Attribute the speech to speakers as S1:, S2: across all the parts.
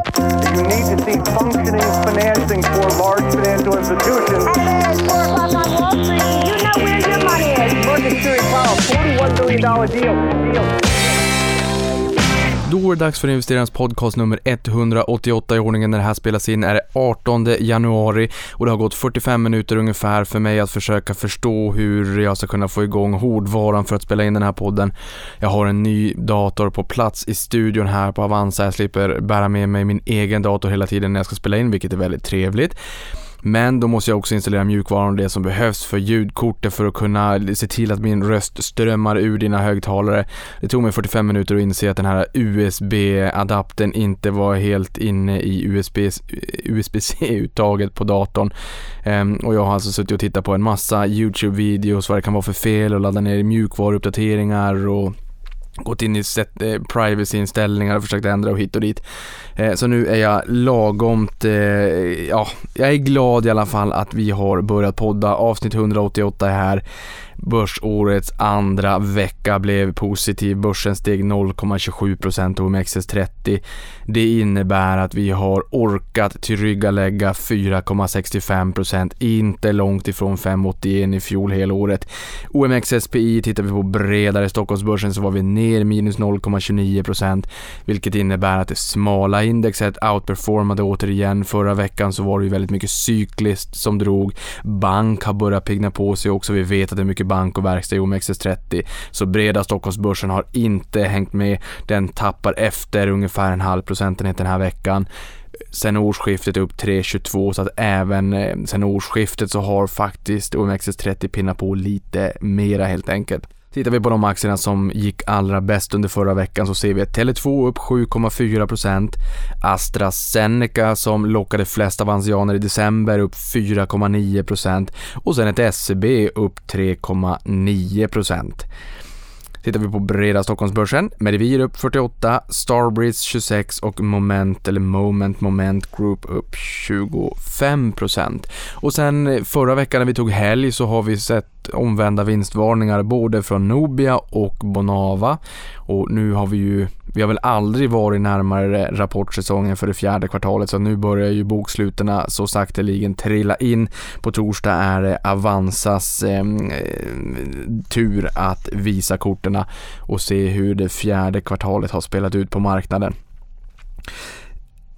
S1: You need to see functioning financing for large financial institutions.
S2: And at 4 o'clock on Wall Street, you know where your money is.
S1: Steering Powell, $41 billion deal. deal.
S3: Då är det dags för investerarens podcast nummer 188 i ordningen när det här spelas in är det 18 januari och det har gått 45 minuter ungefär för mig att försöka förstå hur jag ska kunna få igång hårdvaran för att spela in den här podden. Jag har en ny dator på plats i studion här på Avanza. Jag slipper bära med mig min egen dator hela tiden när jag ska spela in, vilket är väldigt trevligt. Men då måste jag också installera mjukvaran och det som behövs för ljudkortet för att kunna se till att min röst strömmar ur dina högtalare. Det tog mig 45 minuter att inse att den här USB-adaptern inte var helt inne i USB-C-uttaget på datorn. Um, och jag har alltså suttit och tittat på en massa YouTube-videos vad det kan vara för fel och ladda ner mjukvaruuppdateringar och gått in i set, eh, privacy-inställningar och försökt ändra och hit och dit. Eh, så nu är jag lagomt, eh, ja, jag är glad i alla fall att vi har börjat podda. Avsnitt 188 är här. Börsårets andra vecka blev positiv. Börsen steg 0,27% OMXS30. Det innebär att vi har orkat tillryggalägga 4,65%, inte långt ifrån 5,81 i fjol helåret. OMXSPI tittar vi på bredare Stockholmsbörsen så var vi ner minus 0,29% vilket innebär att det smala indexet outperformade återigen. Förra veckan så var det ju väldigt mycket cykliskt som drog. Bank har börjat pigna på sig också. Vi vet att det är mycket bank och verkstad i OMXS30. Så breda Stockholmsbörsen har inte hängt med. Den tappar efter ungefär en halv procentenhet den här veckan sen årsskiftet upp 3,22 så att även eh, sen årsskiftet så har faktiskt OMXS30 pinnat på lite mera helt enkelt. Tittar vi på de aktierna som gick allra bäst under förra veckan så ser vi att Tele2 upp 7,4%, AstraZeneca som lockade flest avansianer i december upp 4,9% och sen ett SEB upp 3,9%. Tittar vi på breda Stockholmsbörsen, Medivir upp 48, Starbreeze 26 och Moment eller Moment Moment Group upp 25%. Och sen förra veckan när vi tog helg så har vi sett omvända vinstvarningar både från Nobia och Bonava och nu har vi ju vi har väl aldrig varit närmare rapportsäsongen för det fjärde kvartalet så nu börjar ju boksluterna så sakteligen trilla in. På torsdag är det Avanzas eh, tur att visa korten och se hur det fjärde kvartalet har spelat ut på marknaden.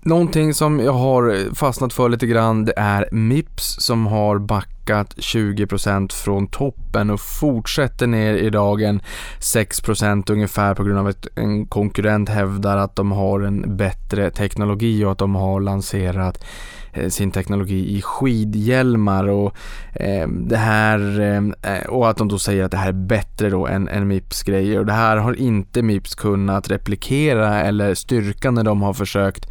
S3: Någonting som jag har fastnat för lite grann det är Mips som har backat 20% från toppen och fortsätter ner i dagen 6% ungefär på grund av att en konkurrent hävdar att de har en bättre teknologi och att de har lanserat eh, sin teknologi i skidhjälmar och eh, det här eh, och att de då säger att det här är bättre då än, än Mips grejer och det här har inte Mips kunnat replikera eller styrka när de har försökt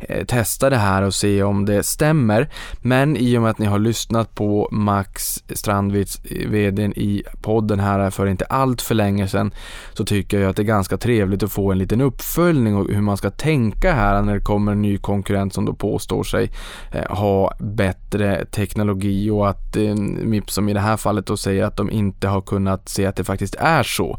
S3: Eh, testa det här och se om det stämmer. Men i och med att ni har lyssnat på Max Strandvits, VD VDn i podden här för inte allt för länge sedan, så tycker jag att det är ganska trevligt att få en liten uppföljning och hur man ska tänka här när det kommer en ny konkurrent som då påstår sig eh, ha bättre teknologi och att eh, Mips som i det här fallet då säger att de inte har kunnat se att det faktiskt är så.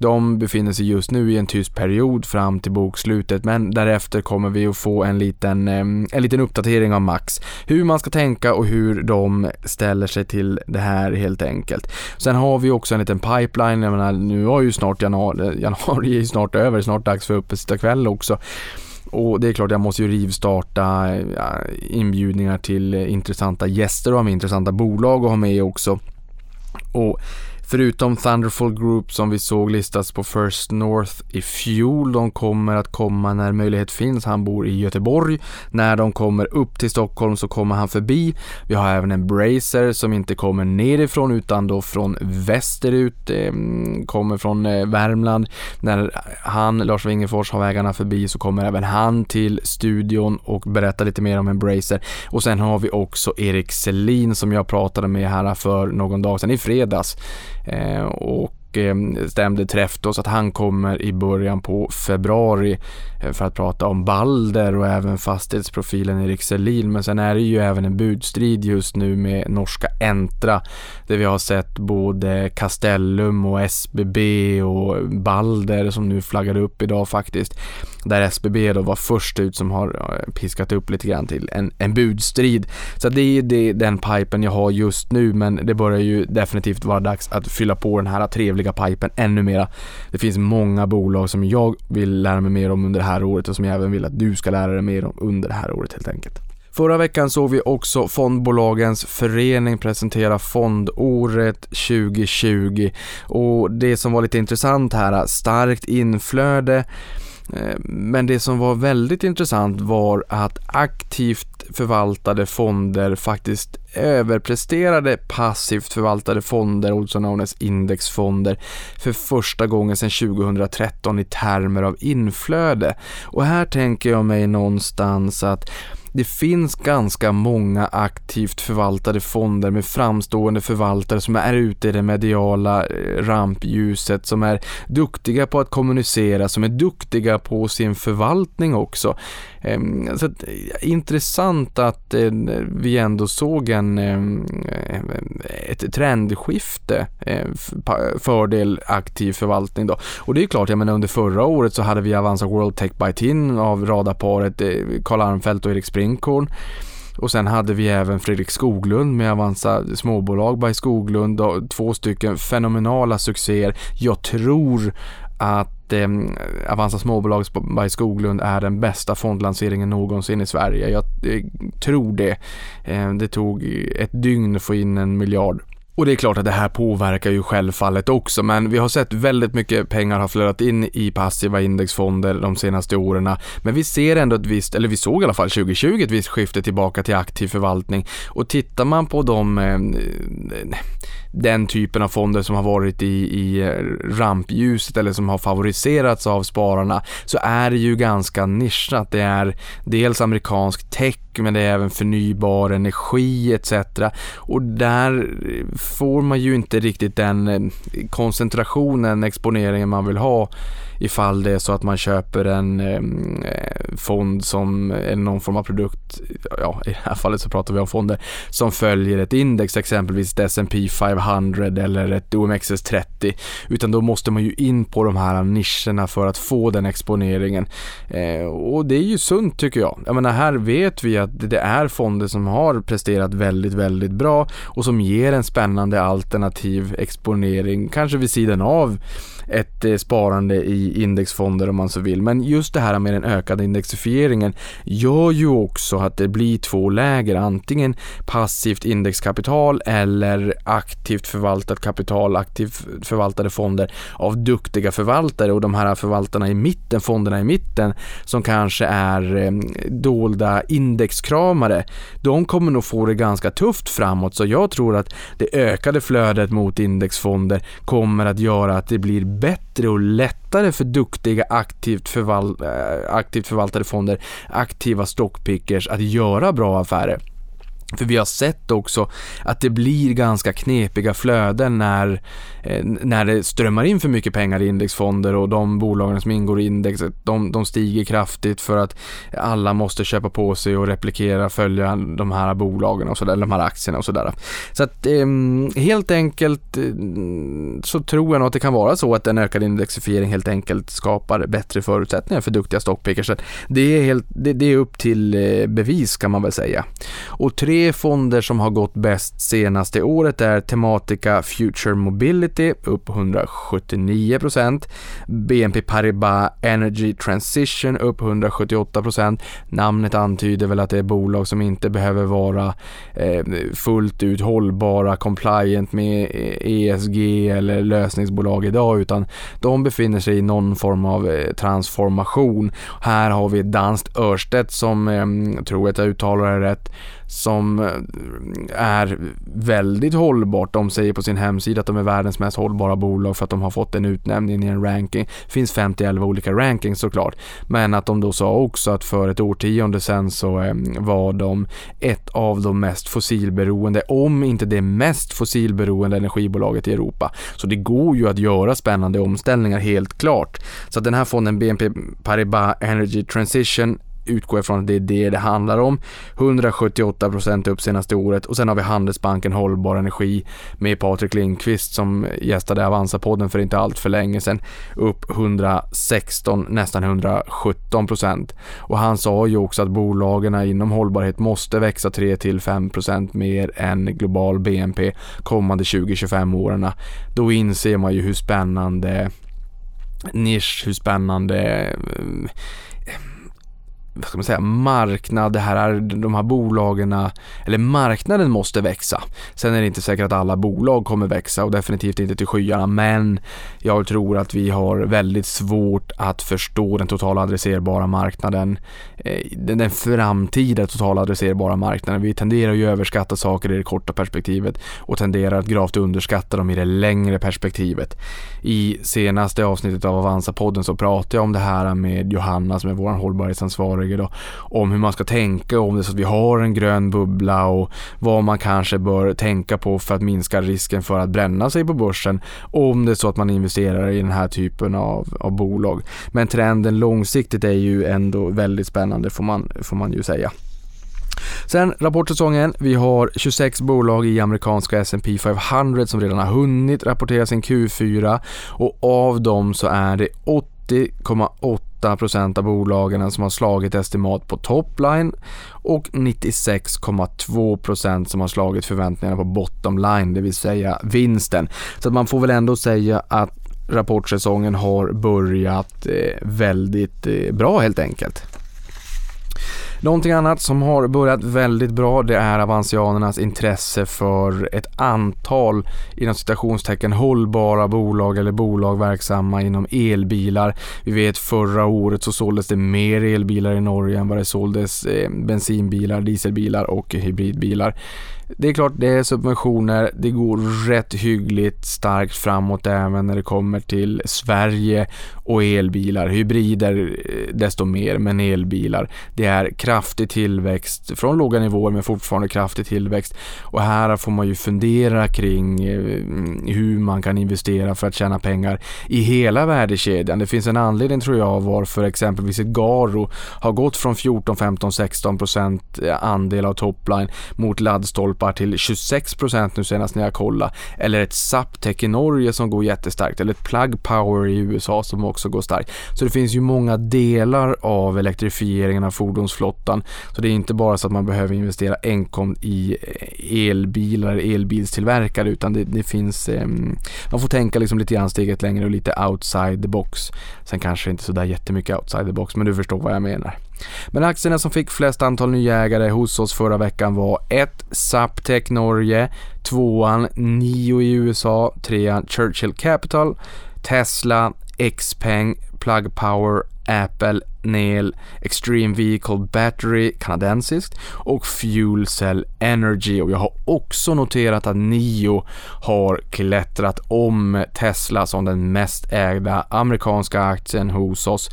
S3: De befinner sig just nu i en tyst period fram till bokslutet men därefter kommer vi att få en liten, en liten uppdatering av Max. Hur man ska tänka och hur de ställer sig till det här helt enkelt. Sen har vi också en liten pipeline, jag menar nu har ju snart januari, eh, januari är snart över, snart dags för uppesittarkväll också. Och det är klart, jag måste ju rivstarta inbjudningar till eh, intressanta gäster och ha med intressanta bolag och ha med också. Och Förutom Thunderfall Group som vi såg listas på First North i fjol. De kommer att komma när möjlighet finns. Han bor i Göteborg. När de kommer upp till Stockholm så kommer han förbi. Vi har även en Bracer som inte kommer nerifrån utan då från västerut. Eh, kommer från eh, Värmland. När han, Lars Wingefors, har vägarna förbi så kommer även han till studion och berättar lite mer om en Bracer. Och sen har vi också Erik Selin som jag pratade med här för någon dag sedan i fredags. Eh, och och eh, stämde träff då, så att han kommer i början på februari eh, för att prata om Balder och även fastighetsprofilen Erik Selin. Men sen är det ju även en budstrid just nu med norska Entra där vi har sett både Castellum och SBB och Balder som nu flaggade upp idag faktiskt. Där SBB då var först ut som har eh, piskat upp lite grann till en, en budstrid. Så det är det, den pipen jag har just nu men det börjar ju definitivt vara dags att fylla på den här trevliga pipen ännu mera. Det finns många bolag som jag vill lära mig mer om under det här året och som jag även vill att du ska lära dig mer om under det här året helt enkelt. Förra veckan såg vi också fondbolagens förening presentera fondåret 2020 och det som var lite intressant här, starkt inflöde Eh, men det som var väldigt intressant var att aktivt förvaltade fonder faktiskt överpresterade passivt förvaltade fonder, also known as indexfonder, för första gången sedan 2013 i termer av inflöde. Och här tänker jag mig någonstans att det finns ganska många aktivt förvaltade fonder med framstående förvaltare som är ute i det mediala eh, rampljuset, som är duktiga på att kommunicera, som är duktiga på sin förvaltning också. Ehm, så att, eh, intressant att eh, vi ändå såg en, ehm, ett trendskifte, fördel aktiv förvaltning då. Och det är klart, jag menar under förra året så hade vi Avanza World Tech by TIN av radarparet Karl Armfelt och Erik Sprinkorn. Och sen hade vi även Fredrik Skoglund med Avanza småbolag by Skoglund. Två stycken fenomenala succéer. Jag tror att eh, Avanza småbolag by Skoglund är den bästa fondlanseringen någonsin i Sverige. Jag eh, tror det. Eh, det tog ett dygn att få in en miljard. Och det är klart att det här påverkar ju självfallet också, men vi har sett väldigt mycket pengar har flödat in i passiva indexfonder de senaste åren. Men vi ser ändå ett visst, eller vi såg i alla fall 2020 ett visst skifte tillbaka till aktiv förvaltning. Och tittar man på de eh, den typen av fonder som har varit i, i eh, rampljuset eller som har favoriserats av spararna så är det ju ganska nischat. Det är dels amerikansk tech men det är även förnybar energi etc. Och där får man ju inte riktigt den eh, koncentrationen, exponeringen man vill ha ifall det är så att man köper en eh, fond som, är någon form av produkt, ja i det här fallet så pratar vi om fonder, som följer ett index, exempelvis ett S&P 500 eller ett OMXS30, utan då måste man ju in på de här nischerna för att få den exponeringen. Eh, och det är ju sunt tycker jag. Jag menar här vet vi att det är fonder som har presterat väldigt, väldigt bra och som ger en spännande alternativ exponering, kanske vid sidan av ett eh, sparande i indexfonder om man så vill. Men just det här med den ökade indexifieringen gör ju också att det blir två läger, antingen passivt indexkapital eller aktivt förvaltat kapital, aktivt förvaltade fonder av duktiga förvaltare. Och de här förvaltarna i mitten, fonderna i mitten som kanske är eh, dolda indexkramare, de kommer nog få det ganska tufft framåt. Så jag tror att det ökade flödet mot indexfonder kommer att göra att det blir bättre och lättare för duktiga aktivt, förval eh, aktivt förvaltade fonder, aktiva stockpickers att göra bra affärer. För vi har sett också att det blir ganska knepiga flöden när, eh, när det strömmar in för mycket pengar i indexfonder och de bolagen som ingår i indexet de, de stiger kraftigt för att alla måste köpa på sig och replikera, följa de här bolagen och sådär, de här aktierna och sådär. Så att ehm, helt enkelt eh, så tror jag nog att det kan vara så att en ökad indexifiering helt enkelt skapar bättre förutsättningar för duktiga stockpickers. Det är, helt, det, det är upp till eh, bevis kan man väl säga. Och tre tre fonder som har gått bäst senaste året är Tematica Future Mobility upp 179%, BNP Paribas Energy Transition upp 178%. Namnet antyder väl att det är bolag som inte behöver vara eh, fullt ut hållbara, compliant med ESG eller lösningsbolag idag utan de befinner sig i någon form av eh, transformation. Här har vi ett danskt Ørsted som, eh, tror att jag uttalar det rätt, som som eh, är väldigt hållbart. De säger på sin hemsida att de är världens mest hållbara bolag för att de har fått en utnämning i en ranking. Det finns 50-11 olika rankings såklart. Men att de då sa också att för ett årtionde sedan så eh, var de ett av de mest fossilberoende, om inte det mest fossilberoende energibolaget i Europa. Så det går ju att göra spännande omställningar helt klart. Så att den här fonden BNP Paribas Energy Transition utgår ifrån att det är det det handlar om. 178% upp senaste året och sen har vi Handelsbanken Hållbar Energi med Patrik Lindqvist som gästade Avanza-podden för inte allt för länge sedan. Upp 116, nästan 117% och han sa ju också att bolagen inom hållbarhet måste växa 3-5% mer än global BNP kommande 20-25 åren. Då inser man ju hur spännande nisch, hur spännande eh, vad ska man säga, marknad, det här, de här bolagen, eller marknaden måste växa. Sen är det inte säkert att alla bolag kommer växa och definitivt inte till skyarna, men jag tror att vi har väldigt svårt att förstå den totala adresserbara marknaden, eh, den framtida totala adresserbara marknaden. Vi tenderar ju att överskatta saker i det korta perspektivet och tenderar att gravt underskatta dem i det längre perspektivet. I senaste avsnittet av Avanza-podden så pratade jag om det här med Johanna som är vår hållbarhetsansvarig då, om hur man ska tänka om det så att vi har en grön bubbla och vad man kanske bör tänka på för att minska risken för att bränna sig på börsen om det är så att man investerar i den här typen av, av bolag. Men trenden långsiktigt är ju ändå väldigt spännande får man, får man ju säga. Sen rapportsäsongen. Vi har 26 bolag i amerikanska S&P 500 som redan har hunnit rapportera sin Q4 och av dem så är det 80,8% av bolagen som har slagit estimat på topline och 96,2% som har slagit förväntningarna på bottomline, det vill säga vinsten. Så att man får väl ändå säga att rapportsäsongen har börjat eh, väldigt eh, bra helt enkelt. Någonting annat som har börjat väldigt bra det är avansianernas intresse för ett antal inom citationstecken hållbara bolag eller bolag verksamma inom elbilar. Vi vet förra året så såldes det mer elbilar i Norge än vad det såldes eh, bensinbilar, dieselbilar och hybridbilar. Det är klart, det är subventioner. Det går rätt hyggligt starkt framåt även när det kommer till Sverige och elbilar. Hybrider eh, desto mer, men elbilar. Det är kraftig tillväxt från låga nivåer men fortfarande kraftig tillväxt. Och här får man ju fundera kring eh, hur man kan investera för att tjäna pengar i hela värdekedjan. Det finns en anledning tror jag varför exempelvis ett Garo har gått från 14, 15, 16 procent eh, andel av topline mot laddstolpar till 26 procent nu senast när jag kollade. Eller ett Zaptec i Norge som går jättestarkt. Eller ett Plug Power i USA som också går starkt. Så det finns ju många delar av elektrifieringen av fordonsflottan. Så det är inte bara så att man behöver investera enkom i eh, elbilar, elbilstillverkare utan det, det finns, eh, man får tänka liksom lite grann steget längre och lite outside the box. Sen kanske inte sådär jättemycket outside the box men du förstår vad jag menar. Men aktierna som fick flest antal nya ägare hos oss förra veckan var 1. Saptech Norge, 2. Nio i USA, 3. Churchill Capital, Tesla, Xpeng, Plug Power, Apple, Nail Extreme Vehicle Battery, kanadensiskt och Fuel Cell Energy och jag har också noterat att Nio har klättrat om Tesla som den mest ägda amerikanska aktien hos oss.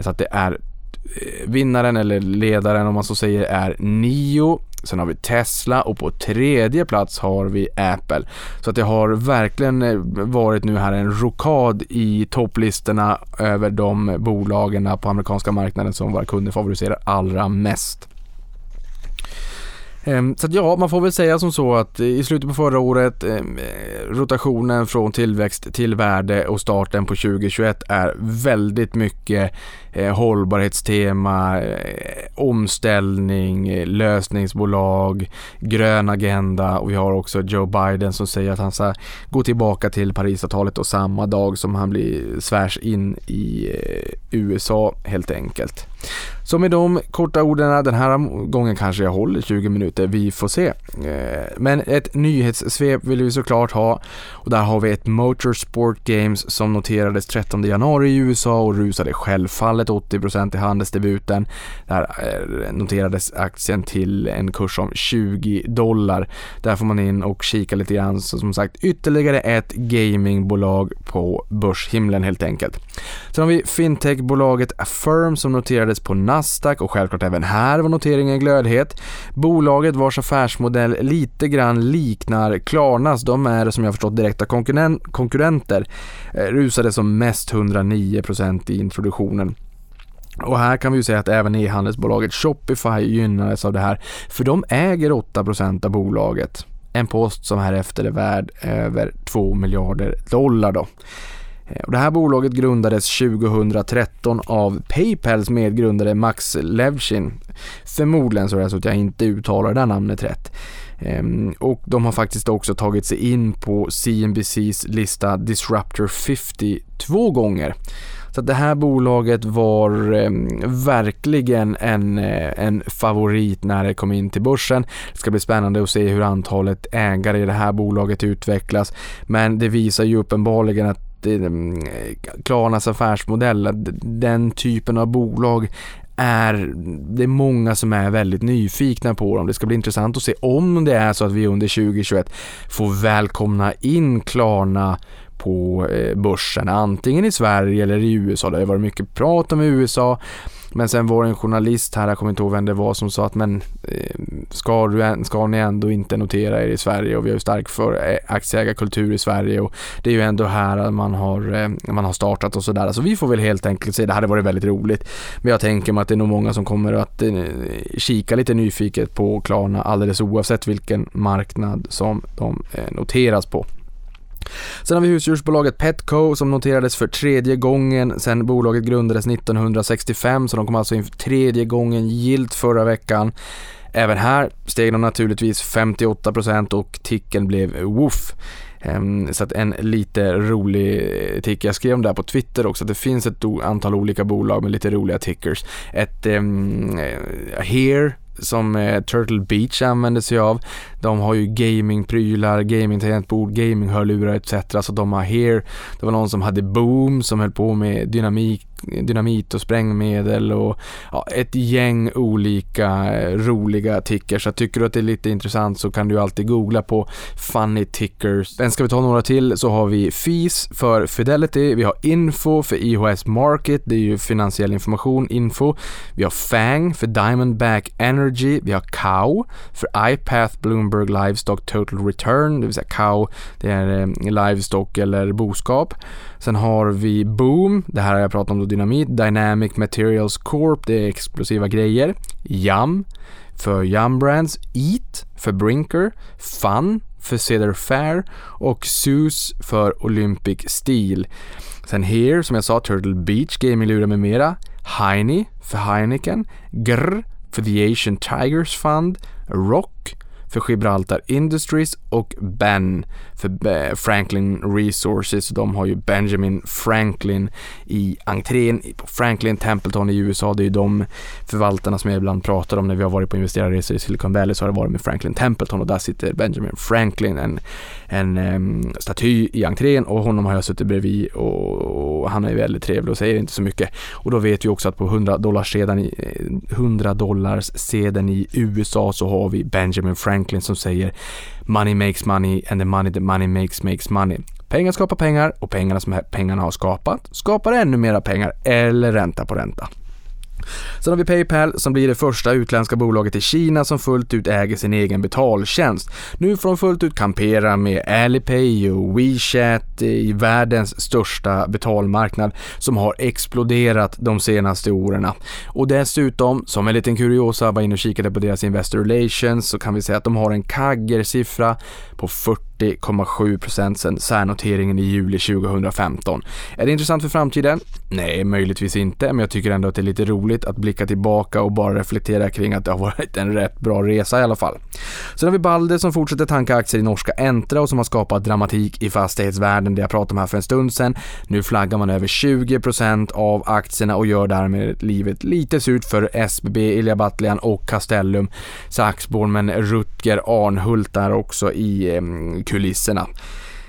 S3: Så att det är eh, vinnaren eller ledaren om man så säger är Nio. Sen har vi Tesla och på tredje plats har vi Apple. Så att det har verkligen eh, varit nu här en rokad i topplistorna över de bolagen på amerikanska marknaden som våra kunder favoriserar allra mest. Ehm, så att ja, man får väl säga som så att i slutet på förra året ehm, rotationen från tillväxt till värde och starten på 2021 är väldigt mycket eh, hållbarhetstema, eh, omställning, lösningsbolag, grön agenda och vi har också Joe Biden som säger att han ska gå tillbaka till Parisavtalet och samma dag som han blir svärs in i eh, USA helt enkelt. Så med de korta orden, den här gången kanske jag håller 20 minuter, vi får se. Eh, men ett nyhetssvep vill vi såklart ha och där har vi ett Motorsport Games som noterades 13 januari i USA och rusade självfallet 80% i handelsdebuten. Där eh, noterades aktien till en kurs om 20 dollar. Där får man in och kika lite grann, så som sagt ytterligare ett gamingbolag på börshimlen helt enkelt. Sen har vi fintechbolaget Affirm som noterades på Nasdaq och självklart även här var noteringen glödhet. Bolaget vars affärsmodell lite grann liknar Klarnas, de är som jag förstått direkta konkurrenter, eh, rusade som mest 109% i introduktionen. Och här kan vi ju säga att även e-handelsbolaget Shopify gynnades av det här, för de äger 8% av bolaget. En post som härefter är värd över 2 miljarder dollar då. Eh, och det här bolaget grundades 2013 av Paypals medgrundare Max Levchin. Förmodligen så är det så att jag inte uttalar det här namnet rätt. Ehm, och de har faktiskt också tagit sig in på CNBCs lista Disruptor 50 två gånger. Så det här bolaget var eh, verkligen en, eh, en favorit när det kom in till börsen. Det ska bli spännande att se hur antalet ägare i det här bolaget utvecklas. Men det visar ju uppenbarligen att Mm, Klarnas affärsmodell, den typen av bolag är det är många som är väldigt nyfikna på dem. Det ska bli intressant att se om det är så att vi under 2021 får välkomna in Klarna på eh, börsen, antingen i Sverige eller i USA. Det har varit mycket prat om USA, men sen var det en journalist här, jag kommer inte ihåg vem det var, som sa att men eh, ska, du, ska ni ändå inte notera er i Sverige och vi har ju stark för eh, aktieägarkultur i Sverige och det är ju ändå här man har, man har startat och sådär. Så vi får väl helt enkelt se, det hade varit väldigt roligt. Men jag tänker mig att det är nog många som kommer att kika lite nyfiket på Klarna alldeles oavsett vilken marknad som de noteras på. Sen har vi husdjursbolaget Petco som noterades för tredje gången sedan bolaget grundades 1965 så de kom alltså in för tredje gången gilt förra veckan. Även här steg de naturligtvis 58% och ticken blev woof. Ehm, så att en lite rolig eh, tick, jag skrev om det här på Twitter också, att det finns ett antal olika bolag med lite roliga tickers. Ett um, Here som eh, Turtle Beach använder sig av. De har ju gamingprylar, gamingtangentbord, gaminghörlurar etc. Så de har Here. Det var någon som hade Boom som höll på med dynamik dynamit och sprängmedel och ja, ett gäng olika eh, roliga tickers. Så tycker du att det är lite intressant så kan du alltid googla på funny tickers. Sen ska vi ta några till så har vi FIS för Fidelity, vi har Info för IHS Market, det är ju finansiell information, info. Vi har FANG för Diamondback Energy, vi har COW för iPath Bloomberg Livestock Total Return, det vill säga COW, det är eh, livestock eller boskap. Sen har vi Boom, det här har jag pratat om då, dynamit. Dynamic Materials Corp, det är explosiva grejer. Yum för Yum Brands. Eat för Brinker. Fun för Cedar Fair och Zeus för Olympic Steel. Sen Here, som jag sa, Turtle Beach, gaminglurar med mera. Heine för Heineken. Grr för The Asian Tigers Fund. Rock för Gibraltar Industries och Ben för eh, Franklin Resources. De har ju Benjamin Franklin i entrén på Franklin Templeton i USA. Det är ju de förvaltarna som jag ibland pratar om när vi har varit på investerarresor i Silicon Valley så har det varit med Franklin Templeton och där sitter Benjamin Franklin, en, en um, staty i entrén och honom har jag suttit bredvid och, och han är väldigt trevlig och säger inte så mycket. Och då vet vi också att på 100 dollars sedan i, eh, 100 dollars sedan i USA så har vi Benjamin Franklin som säger Money makes money and the money the money makes makes money. Pengar skapar pengar och pengarna som pengarna har skapat skapar ännu mera pengar eller ränta på ränta. Sen har vi Paypal som blir det första utländska bolaget i Kina som fullt ut äger sin egen betaltjänst. Nu får de fullt ut kampera med Alipay och WeChat i världens största betalmarknad som har exploderat de senaste åren. Och dessutom, som en liten kuriosa, var inne och kikade på deras Investor Relations så kan vi säga att de har en kagger-siffra på 40,7% sedan särnoteringen i juli 2015. Är det intressant för framtiden? Nej, möjligtvis inte, men jag tycker ändå att det är lite roligt roligt att blicka tillbaka och bara reflektera kring att det har varit en rätt bra resa i alla fall. Sen har vi Balder som fortsätter tanka aktier i norska Entra och som har skapat dramatik i fastighetsvärlden, det jag pratade om här för en stund sedan. Nu flaggar man över 20% av aktierna och gör därmed livet lite surt för SBB, Ilja Batljan och Castellum. Saxborn men Rutger Arnhult där också i eh, kulisserna.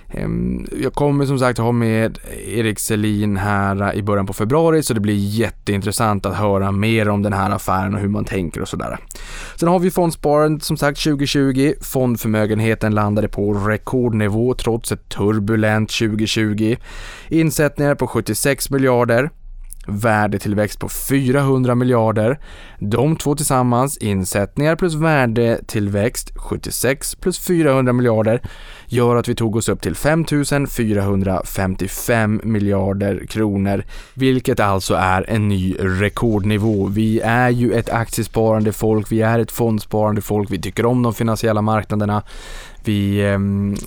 S3: Ehm, jag kommer som sagt ha med Erik Selin här äh, i början på februari så det blir jätteintressant att höra mer om den här affären och hur man tänker och sådär. Sen har vi fondsparandet som sagt 2020. Fondförmögenheten landade på rekordnivå trots ett turbulent 2020. Insättningar på 76 miljarder värdetillväxt på 400 miljarder. De två tillsammans, insättningar plus värdetillväxt, 76 plus 400 miljarder, gör att vi tog oss upp till 5455 miljarder kronor, vilket alltså är en ny rekordnivå. Vi är ju ett aktiesparande folk, vi är ett fondsparande folk, vi tycker om de finansiella marknaderna. Vi eh,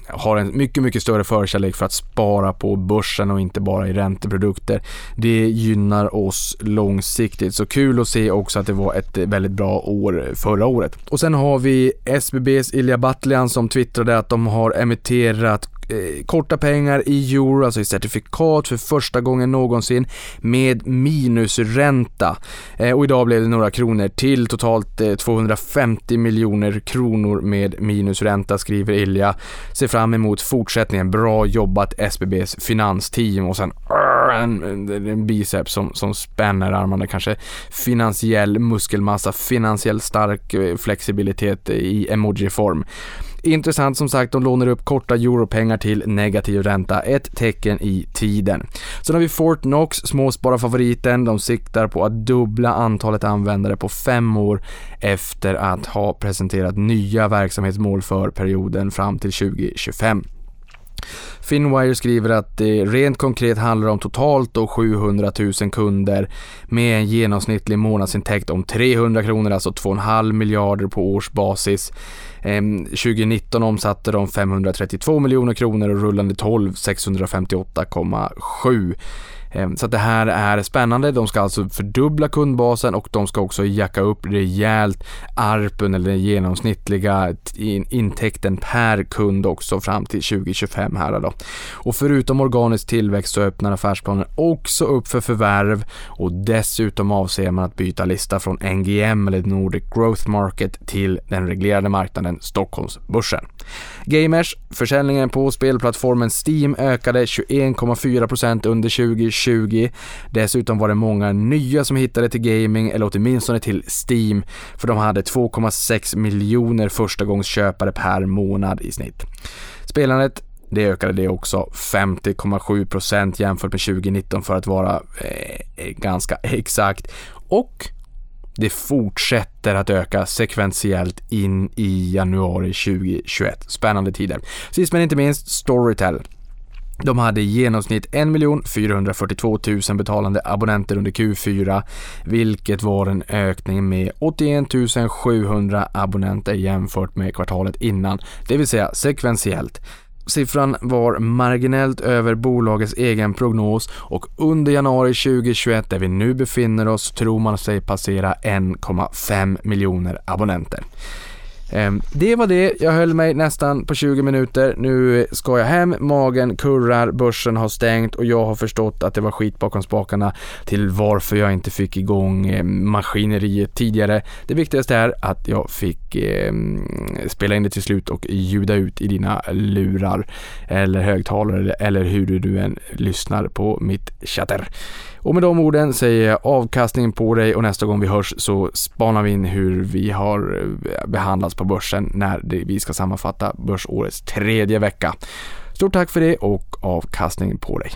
S3: har en mycket, mycket större förkärlek för att spara på börsen och inte bara i ränteprodukter. Det gynnar oss långsiktigt, så kul att se också att det var ett väldigt bra år förra året. Och sen har vi SBBs Ilja Batljan som twittrade att de har emitterat eh, korta pengar i euro, alltså i certifikat för första gången någonsin med minusränta. Eh, och idag blev det några kronor till, totalt eh, 250 miljoner kronor med minusränta skriver Ilja. Ser fram emot fortsättningen, bra jobbat SBBs finansteam och sen en, en biceps som, som spänner armarna, kanske finansiell muskelmassa, finansiell stark flexibilitet i emoji-form. Intressant som sagt, de lånar upp korta europengar till negativ ränta, ett tecken i tiden. Sen har vi Fortnox, småspararfavoriten. De siktar på att dubbla antalet användare på fem år efter att ha presenterat nya verksamhetsmål för perioden fram till 2025. Finwire skriver att det rent konkret handlar om totalt då 700 000 kunder med en genomsnittlig månadsintäkt om 300 kronor, alltså 2,5 miljarder på årsbasis. Ehm, 2019 omsatte de 532 miljoner kronor och rullande 12 658,7. Ehm, så att det här är spännande. De ska alltså fördubbla kundbasen och de ska också jacka upp rejält ARPUN eller den genomsnittliga intäkten per kund också fram till 2025 här då. Och förutom organisk tillväxt så öppnar affärsplanen också upp för förvärv och dessutom avser man att byta lista från NGM eller Nordic Growth Market till den reglerade marknaden Stockholmsbörsen. Gamers, försäljningen på spelplattformen Steam ökade 21,4% under 2020 2020. Dessutom var det många nya som hittade till gaming, eller åtminstone till Steam, för de hade 2,6 miljoner förstagångsköpare per månad i snitt. Spelandet det ökade det också 50,7% jämfört med 2019 för att vara eh, eh, ganska exakt. Och det fortsätter att öka sekventiellt in i januari 2021. Spännande tider. Sist men inte minst Storytel. De hade i genomsnitt 1 442 000 betalande abonnenter under Q4, vilket var en ökning med 81 700 abonnenter jämfört med kvartalet innan, det vill säga sekventiellt. Siffran var marginellt över bolagets egen prognos och under januari 2021, där vi nu befinner oss, tror man sig passera 1,5 miljoner abonnenter. Ehm, det var det. Jag höll mig nästan på 20 minuter. Nu ska jag hem, magen kurrar, börsen har stängt och jag har förstått att det var skit bakom spakarna till varför jag inte fick igång eh, maskineriet tidigare. Det viktigaste är att jag fick eh, spela in det till slut och ljuda ut i dina lurar eller högtalare eller hur du än lyssnar på mitt chatter. Och med de orden säger jag avkastning på dig och nästa gång vi hörs så spanar vi in hur vi har eh, behandlats på börsen när vi ska sammanfatta börsårets tredje vecka. Stort tack för det och avkastning på dig.